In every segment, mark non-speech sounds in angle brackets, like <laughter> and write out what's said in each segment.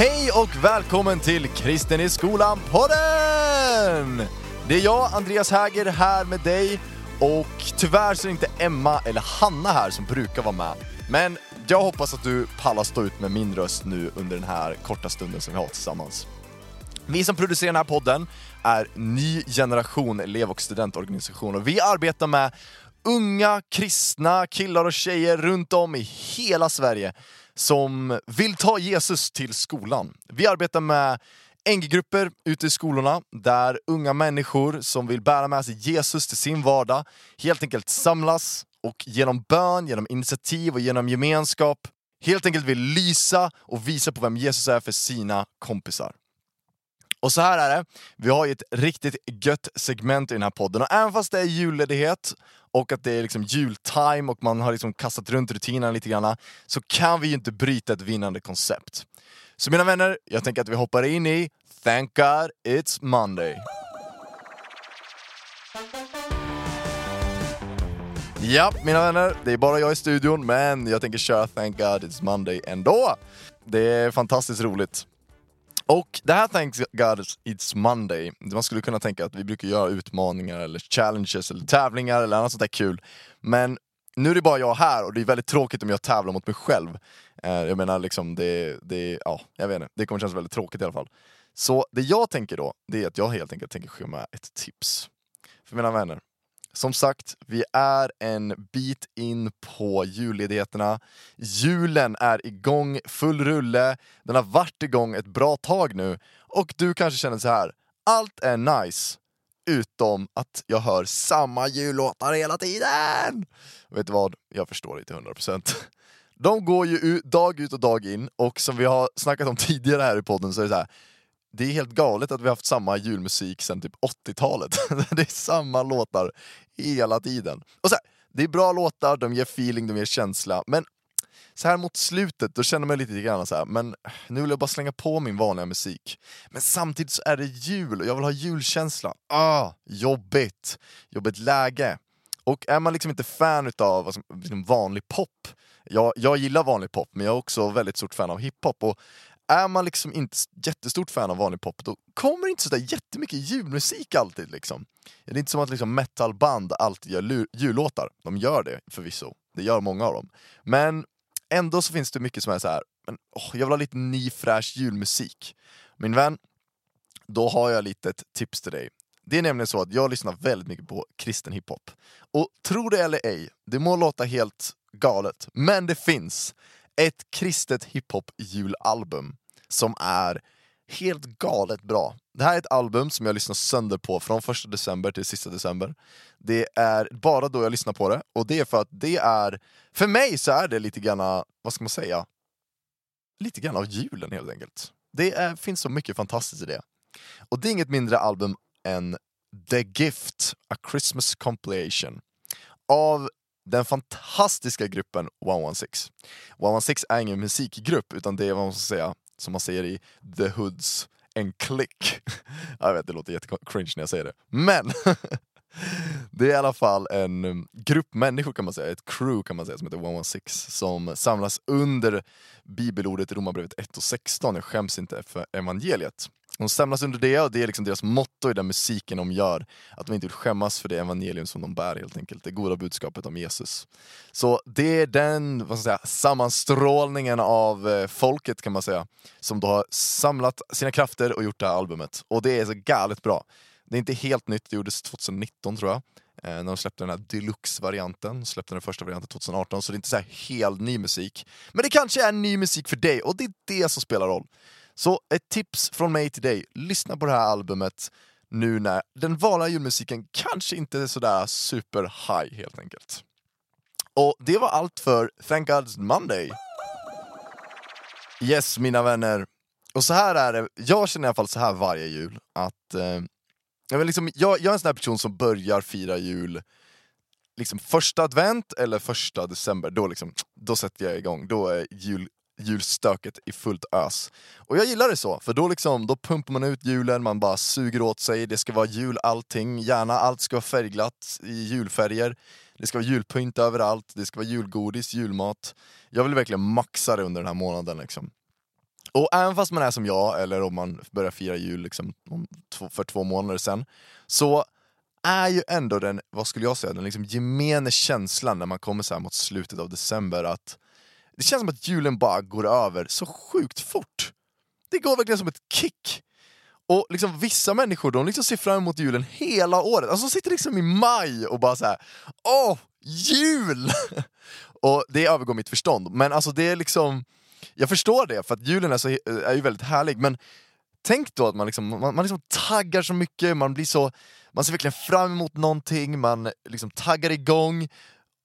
Hej och välkommen till Kristen i skolan-podden! Det är jag, Andreas Häger, här med dig och tyvärr så är det inte Emma eller Hanna här som brukar vara med. Men jag hoppas att du pallar stå ut med min röst nu under den här korta stunden som vi har tillsammans. Vi som producerar den här podden är Ny Generation elev och studentorganisation och vi arbetar med unga kristna killar och tjejer runt om i hela Sverige som vill ta Jesus till skolan. Vi arbetar med NG-grupper ute i skolorna där unga människor som vill bära med sig Jesus till sin vardag helt enkelt samlas och genom bön, genom initiativ och genom gemenskap helt enkelt vill lysa och visa på vem Jesus är för sina kompisar. Och så här är det, vi har ju ett riktigt gött segment i den här podden och även fast det är julledighet och att det är liksom jultime och man har liksom kastat runt rutinerna lite grann så kan vi ju inte bryta ett vinnande koncept. Så mina vänner, jag tänker att vi hoppar in i Thank God It's Monday. Ja, mina vänner, det är bara jag i studion, men jag tänker köra Thank God It's Monday ändå. Det är fantastiskt roligt. Och det här Thank God It's Monday, man skulle kunna tänka att vi brukar göra utmaningar eller challenges eller tävlingar eller annat sånt där kul. Men nu är det bara jag här och det är väldigt tråkigt om jag tävlar mot mig själv. Eh, jag menar liksom, det, det, ja, jag vet inte, det kommer kännas väldigt tråkigt i alla fall. Så det jag tänker då, det är att jag helt enkelt tänker skicka med ett tips. För mina vänner, som sagt, vi är en bit in på julledigheterna. Julen är igång, full rulle. Den har varit igång ett bra tag nu. Och du kanske känner så här. allt är nice, utom att jag hör samma jullåtar hela tiden! Vet du vad? Jag förstår dig till 100%. De går ju dag ut och dag in, och som vi har snackat om <laughs> tidigare här i podden så är det så här, det är helt galet att vi har haft samma julmusik sedan typ 80-talet. <laughs> det är samma låtar hela tiden. Och så här, Det är bra låtar, de ger feeling, de ger känsla, men så här mot slutet, då känner man lite grann så här, men nu vill jag bara slänga på min vanliga musik. Men samtidigt så är det jul och jag vill ha julkänsla. Ah, jobbigt! Jobbigt läge. Och är man liksom inte fan av alltså, liksom vanlig pop, jag, jag gillar vanlig pop, men jag är också väldigt stort fan av hiphop. Och är man liksom inte jättestort fan av vanlig pop, då kommer det inte sådär jättemycket julmusik alltid. Liksom. Det är inte som att liksom metalband alltid gör jullåtar. De gör det förvisso, det gör många av dem. Men ändå så finns det mycket som är så här. Men, oh, jag vill ha lite ny fräsch julmusik. Min vän, då har jag lite ett tips till dig. Det är nämligen så att jag lyssnar väldigt mycket på kristen hiphop. Och tro det eller ej, det må låta helt galet, men det finns ett kristet hiphop-julalbum som är helt galet bra. Det här är ett album som jag lyssnar sönder på från första december till sista december. Det är bara då jag lyssnar på det, och det är för att det är, för mig så är det lite grann, vad ska man säga, lite grann av julen helt enkelt. Det är, finns så mycket fantastiskt i det. Och det är inget mindre album än The Gift, A Christmas Compilation av den fantastiska gruppen 116. 116 är ingen musikgrupp, utan det är vad man ska säga, som man säger i The Hoods, en klick. <laughs> jag vet, det låter jättecringe när jag säger det. Men! <laughs> det är i alla fall en um, grupp människor kan man säga, ett crew kan man säga som heter 116 som samlas under bibelordet i Romarbrevet 1 och 16, jag skäms inte för evangeliet. De samlas under det och det är liksom deras motto i den musiken de gör. Att de inte vill skämmas för det evangelium som de bär helt enkelt. Det goda budskapet om Jesus. Så det är den vad ska jag säga, sammanstrålningen av eh, folket kan man säga. Som då har samlat sina krafter och gjort det här albumet. Och det är så galet bra. Det är inte helt nytt, det gjordes 2019 tror jag. Eh, när de släppte den här deluxe-varianten, släppte den första varianten 2018, så det är inte så här helt ny musik. Men det kanske är ny musik för dig, och det är det som spelar roll. Så ett tips från mig till dig, lyssna på det här albumet nu när den vanliga julmusiken kanske inte är sådär super high helt enkelt. Och det var allt för Thank God's Monday. Yes, mina vänner. Och så här är det, jag känner i alla fall så här varje jul, att eh, jag, liksom, jag, jag är en sån här person som börjar fira jul liksom första advent eller första december, då, liksom, då sätter jag igång. Då är jul, julstöket i fullt ös. Och jag gillar det så, för då, liksom, då pumpar man ut julen, man bara suger åt sig, det ska vara jul allting, gärna allt ska vara färgglatt i julfärger. Det ska vara julpynt överallt, det ska vara julgodis, julmat. Jag vill verkligen maxa det under den här månaden. Liksom. Och även fast man är som jag, eller om man börjar fira jul liksom, för två månader sedan, så är ju ändå den, vad skulle jag säga, den liksom gemene känslan när man kommer så här mot slutet av december att det känns som att julen bara går över så sjukt fort. Det går verkligen som ett kick. Och liksom vissa människor de liksom ser fram emot julen hela året. Alltså de sitter liksom i maj och bara så här, åh, jul! <laughs> och det övergår mitt förstånd. Men alltså det är liksom, jag förstår det, för att julen är, så, är ju väldigt härlig, men tänk då att man, liksom, man, man liksom taggar så mycket, man blir så, man ser verkligen fram emot någonting, man liksom taggar igång,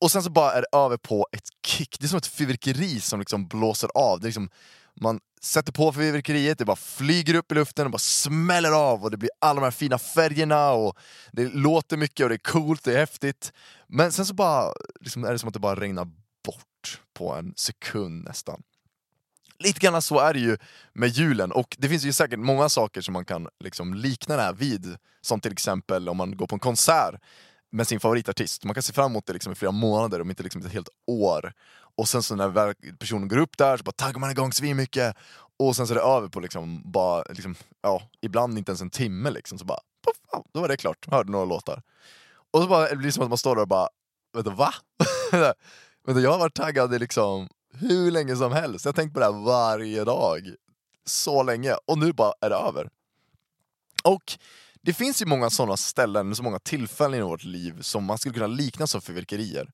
och sen så bara är det över på ett kick. Det är som ett fyrverkeri som liksom blåser av. Det är liksom, man sätter på fyrverkeriet, det bara flyger upp i luften och bara smäller av och det blir alla de här fina färgerna och det låter mycket och det är coolt, det är häftigt. Men sen så bara liksom är det som att det bara regnar bort på en sekund nästan. Lite grann så är det ju med julen, och det finns ju säkert många saker som man kan liksom likna det här vid. Som till exempel om man går på en konsert med sin favoritartist. Man kan se fram emot det liksom i flera månader, om inte liksom ett helt år. Och sen så när personen går upp där så bara taggar man igång mycket och sen så är det över på liksom bara, liksom, ja, ibland inte ens en timme liksom, så bara, poff, då var det klart, hörde några låtar. Och så bara, det blir som att man står där och bara, vänta va? <laughs> vänta, jag har varit taggad i liksom hur länge som helst, jag har tänkt på det här varje dag. Så länge, och nu bara är det över. Och det finns ju många sådana ställen, så många tillfällen i vårt liv som man skulle kunna likna som fyrverkerier.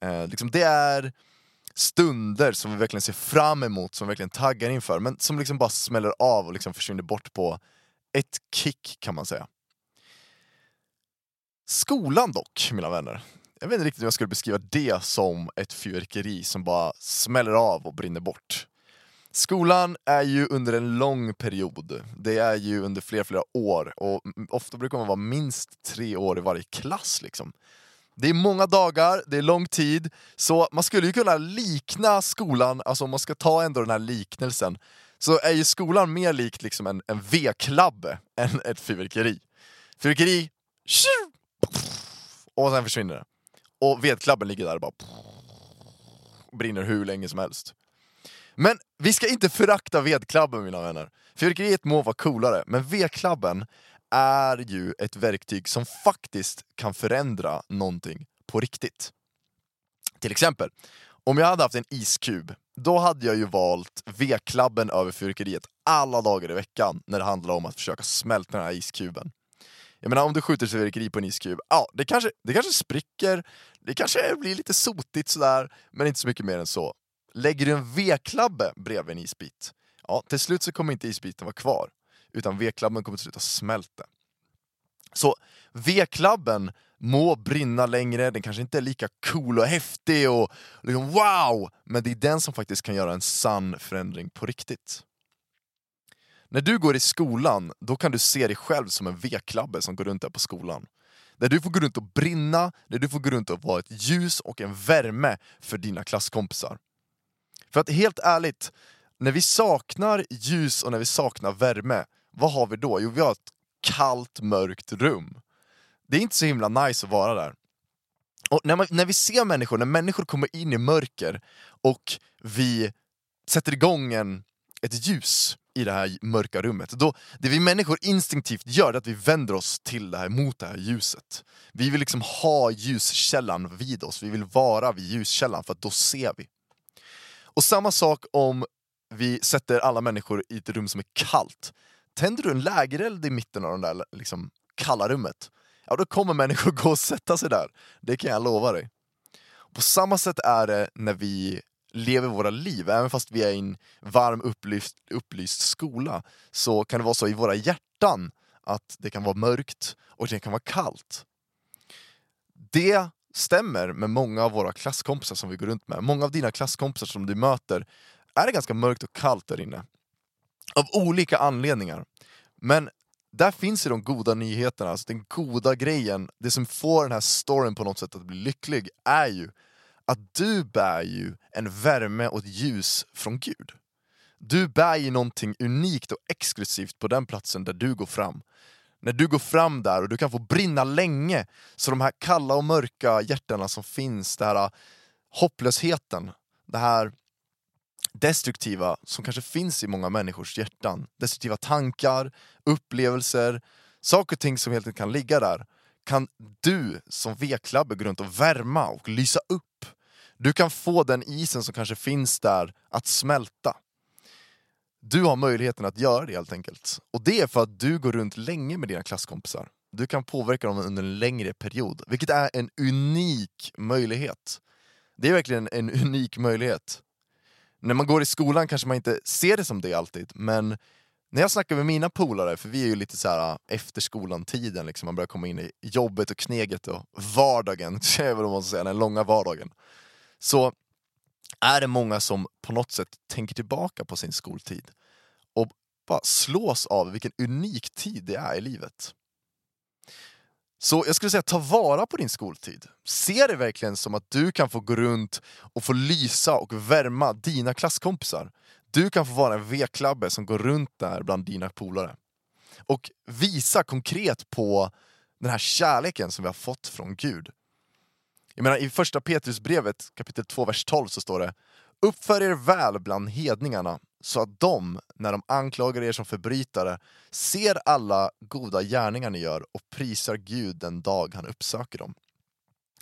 Eh, liksom det är stunder som vi verkligen ser fram emot, som vi verkligen taggar inför, men som liksom bara smäller av och liksom försvinner bort på ett kick kan man säga. Skolan dock, mina vänner. Jag vet inte riktigt hur jag skulle beskriva det som ett fyrverkeri som bara smäller av och brinner bort. Skolan är ju under en lång period, det är ju under flera, flera år och ofta brukar man vara minst tre år i varje klass liksom. Det är många dagar, det är lång tid, så man skulle ju kunna likna skolan, alltså om man ska ta ändå den här liknelsen, så är ju skolan mer likt liksom en, en V-klabbe än ett fyrverkeri. Fyrverkeri, och sen försvinner det. Och vedklabben ligger där och bara brinner hur länge som helst. Men vi ska inte förakta vedklabben mina vänner. Fyrverkeriet må vara coolare, men vedklabben är ju ett verktyg som faktiskt kan förändra någonting på riktigt. Till exempel, om jag hade haft en iskub, då hade jag ju valt vedklabben över fyrverkeriet alla dagar i veckan när det handlar om att försöka smälta den här iskuben. Jag menar om du skjuter fyrverkeri på en iskub, ja det kanske, det kanske spricker, det kanske blir lite sotigt sådär, men inte så mycket mer än så. Lägger du en vedklabbe bredvid en isbit, ja till slut så kommer inte isbiten vara kvar, utan vedklabben kommer till slut ha smält. Så vedklabben må brinna längre, den kanske inte är lika cool och häftig och liksom wow, men det är den som faktiskt kan göra en sann förändring på riktigt. När du går i skolan, då kan du se dig själv som en vedklabbe som går runt där på skolan. Där du får gå runt och brinna, där du får gå runt och vara ett ljus och en värme för dina klasskompisar. För att helt ärligt, när vi saknar ljus och när vi saknar värme, vad har vi då? Jo, vi har ett kallt, mörkt rum. Det är inte så himla nice att vara där. Och när, man, när vi ser människor, när människor kommer in i mörker och vi sätter igång en, ett ljus i det här mörka rummet, då, det vi människor instinktivt gör är att vi vänder oss till det här, mot det här ljuset. Vi vill liksom ha ljuskällan vid oss, vi vill vara vid ljuskällan för att då ser vi. Och samma sak om vi sätter alla människor i ett rum som är kallt. Tänder du en lägereld i mitten av det där liksom, kalla rummet, ja då kommer människor <laughs> gå och sätta sig där. Det kan jag lova dig. På samma sätt är det när vi lever våra liv, även fast vi är i en varm upplyst, upplyst skola, så kan det vara så i våra hjärtan att det kan vara mörkt och det kan vara kallt. Det stämmer med många av våra klasskompisar som vi går runt med. Många av dina klasskompisar som du möter är det ganska mörkt och kallt där inne. Av olika anledningar. Men där finns ju de goda nyheterna, alltså den goda grejen, det som får den här storyn på något sätt att bli lycklig, är ju att du bär ju en värme och ett ljus från Gud. Du bär ju någonting unikt och exklusivt på den platsen där du går fram. När du går fram där och du kan få brinna länge, så de här kalla och mörka hjärtana som finns, den här äh, hopplösheten, det här destruktiva som kanske finns i många människors hjärtan. Destruktiva tankar, upplevelser, saker och ting som helt enkelt kan ligga där kan du som veklabbe gå runt och värma och lysa upp. Du kan få den isen som kanske finns där att smälta. Du har möjligheten att göra det helt enkelt. Och det är för att du går runt länge med dina klasskompisar. Du kan påverka dem under en längre period, vilket är en unik möjlighet. Det är verkligen en <laughs> unik möjlighet. När man går i skolan kanske man inte ser det som det alltid, men när jag snackar med mina polare, för vi är ju lite så här äh, efter skolan-tiden, liksom, man börjar komma in i jobbet och kneget och vardagen, <laughs> vad man ska säga, den långa vardagen. Så är det många som på något sätt tänker tillbaka på sin skoltid och bara slås av vilken unik tid det är i livet. Så jag skulle säga, ta vara på din skoltid. Se det verkligen som att du kan få gå runt och få lysa och värma dina klasskompisar. Du kan få vara en v som går runt där bland dina polare. Och visa konkret på den här kärleken som vi har fått från Gud. Jag menar, I första Petrusbrevet kapitel 2, vers 12 så står det Uppför er väl bland hedningarna så att de, när de anklagar er som förbrytare, ser alla goda gärningar ni gör och prisar Gud den dag han uppsöker dem.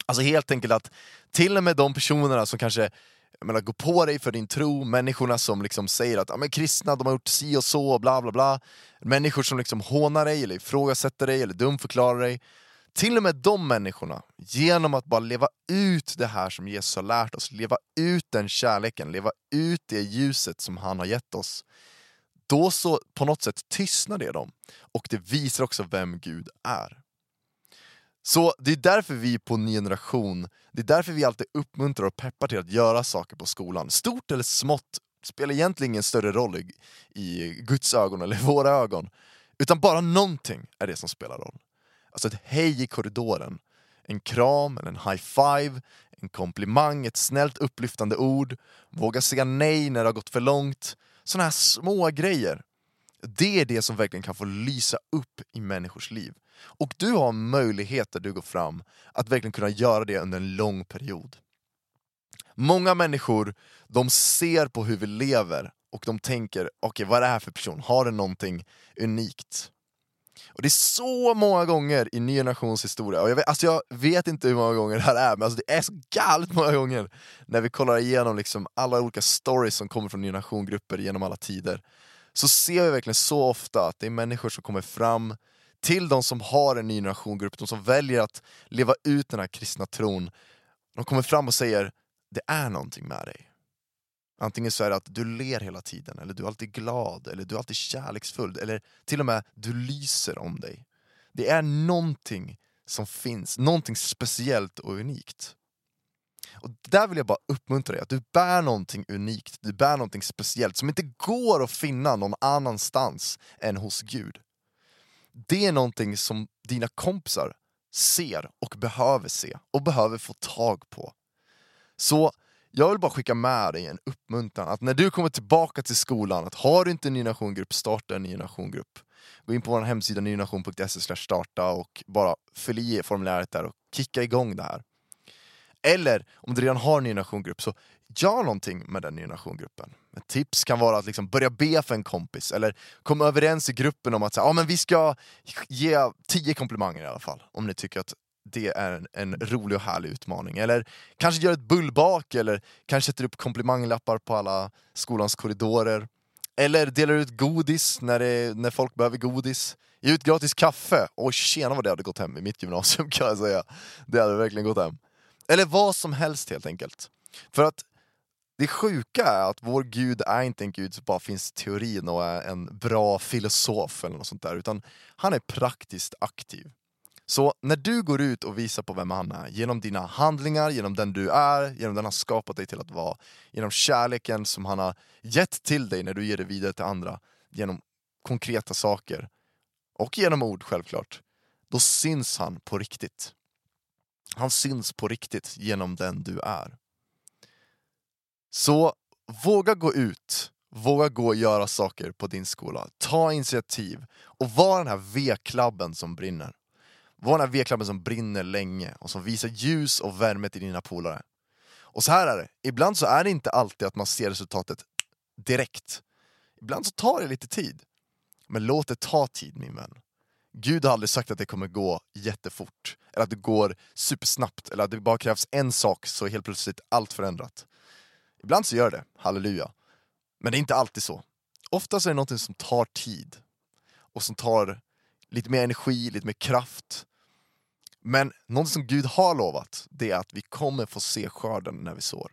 Alltså helt enkelt att till och med de personerna som kanske jag menar, går på dig för din tro, människorna som liksom säger att ah, men kristna de har gjort si och så, bla bla bla. Människor som liksom hånar dig, eller ifrågasätter dig, eller dumförklarar dig. Till och med de människorna, genom att bara leva ut det här som Jesus har lärt oss, leva ut den kärleken, leva ut det ljuset som han har gett oss. Då så på något sätt tystnar det dem, och det visar också vem Gud är. Så det är därför vi på Ny Generation, det är därför vi alltid uppmuntrar och peppar till att göra saker på skolan. Stort eller smått spelar egentligen ingen större roll i, i Guds ögon eller våra ögon. Utan bara någonting är det som spelar roll. Alltså ett hej i korridoren, en kram, eller en high five, en komplimang, ett snällt upplyftande ord, våga säga nej när det har gått för långt. Sådana här små grejer. Det är det som verkligen kan få lysa upp i människors liv. Och du har möjlighet där du går fram att verkligen kunna göra det under en lång period. Många människor, de ser på hur vi lever och de tänker, okej okay, vad är det här för person? Har den någonting unikt? Och det är så många gånger i Ny Generations historia, och jag vet, alltså jag vet inte hur många gånger det här är, men alltså det är så galet många gånger när vi kollar igenom liksom alla olika stories som kommer från Ny Generation-grupper genom alla tider. Så ser vi verkligen så ofta att det är människor som kommer fram till de som har en ny generationgrupp, de som väljer att leva ut den här kristna tron. De kommer fram och säger, det är någonting med dig. Antingen så är det att du ler hela tiden, eller du är alltid glad, eller du är alltid kärleksfull, eller till och med du lyser om dig. Det är någonting som finns, någonting speciellt och unikt. Och där vill jag bara uppmuntra dig, att du bär någonting unikt, du bär någonting speciellt som inte går att finna någon annanstans än hos Gud. Det är någonting som dina kompisar ser och behöver se, och behöver få tag på. Så jag vill bara skicka med dig en uppmuntran att när du kommer tillbaka till skolan, att har du inte en ny nationgrupp, starta en ny nationgrupp. Gå in på vår hemsida nynation.se starta och bara fyll i formuläret där och kicka igång det här. Eller om du redan har en ny nationgrupp, så gör någonting med den nya nationgruppen. Ett tips kan vara att liksom börja be för en kompis, eller kom överens i gruppen om att säga, ah, men vi ska ge tio komplimanger i alla fall, om ni tycker att det är en, en, rolig och härlig utmaning. Eller kanske gör ett bullbak, eller kanske sätter upp komplimanglappar på alla skolans korridorer. Eller delar ut godis när, det, när folk behöver godis. Ge ut gratis kaffe. Och tjena vad det hade gått hem i mitt gymnasium <laughs> kan jag säga. Det hade verkligen gått hem. Eller vad som helst helt enkelt. För att det sjuka är att vår gud är inte en gud som bara finns i teorin och är en bra filosof eller något sånt där, utan han är praktiskt aktiv. Så när du går ut och visar på vem han är, genom dina handlingar, genom den du är, genom den han skapat dig till att vara, genom kärleken som han har gett till dig när du ger det vidare till andra, genom konkreta saker, och genom ord självklart, då syns han på riktigt. Han syns på riktigt genom den du är. Så våga gå ut, våga gå och göra saker på din skola. Ta initiativ och var den här V-klabben som brinner. Var den här V-klabben som brinner länge och som visar ljus och värme till dina polare. Och så här är det, ibland så är det inte alltid att man ser resultatet direkt. Ibland så tar det lite tid. Men låt det ta tid min vän. Gud har aldrig sagt att det kommer gå jättefort, eller att det går supersnabbt, eller att det bara krävs en sak så är helt plötsligt allt förändrat. Ibland så gör det, halleluja. Men det är inte alltid så. Oftast är det något som tar tid, och som tar lite mer energi, lite mer kraft. Men något som Gud har lovat, det är att vi kommer få se skörden när vi sår.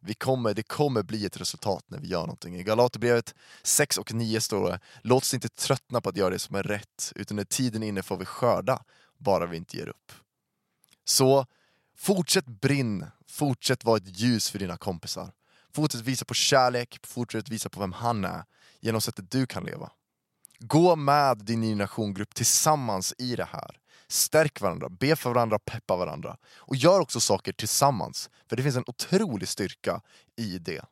Vi kommer, det kommer bli ett resultat när vi gör någonting. I Galaterbrevet 6 och 9 står det, låt oss inte tröttna på att göra det som är rätt, utan när tiden är inne får vi skörda, bara vi inte ger upp. Så fortsätt brinn, fortsätt vara ett ljus för dina kompisar. Fortsätt visa på kärlek, fortsätt visa på vem han är, genom sättet du kan leva. Gå med din generationgrupp tillsammans i det här. Stärk varandra, be för varandra, peppa varandra. Och gör också saker tillsammans, för det finns en otrolig styrka i det.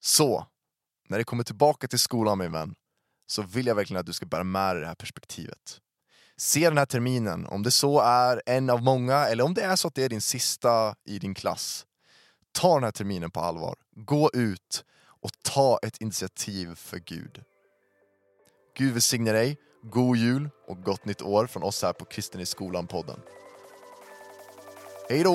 Så, när det kommer tillbaka till skolan min vän, så vill jag verkligen att du ska bära med dig det här perspektivet. Se den här terminen, om det så är en av många, eller om det är så att det är din sista i din klass. Ta den här terminen på allvar, gå ut och ta ett initiativ för Gud. Gud välsigne dig, god jul och gott nytt år från oss här på Kristen i skolan-podden. Hej då!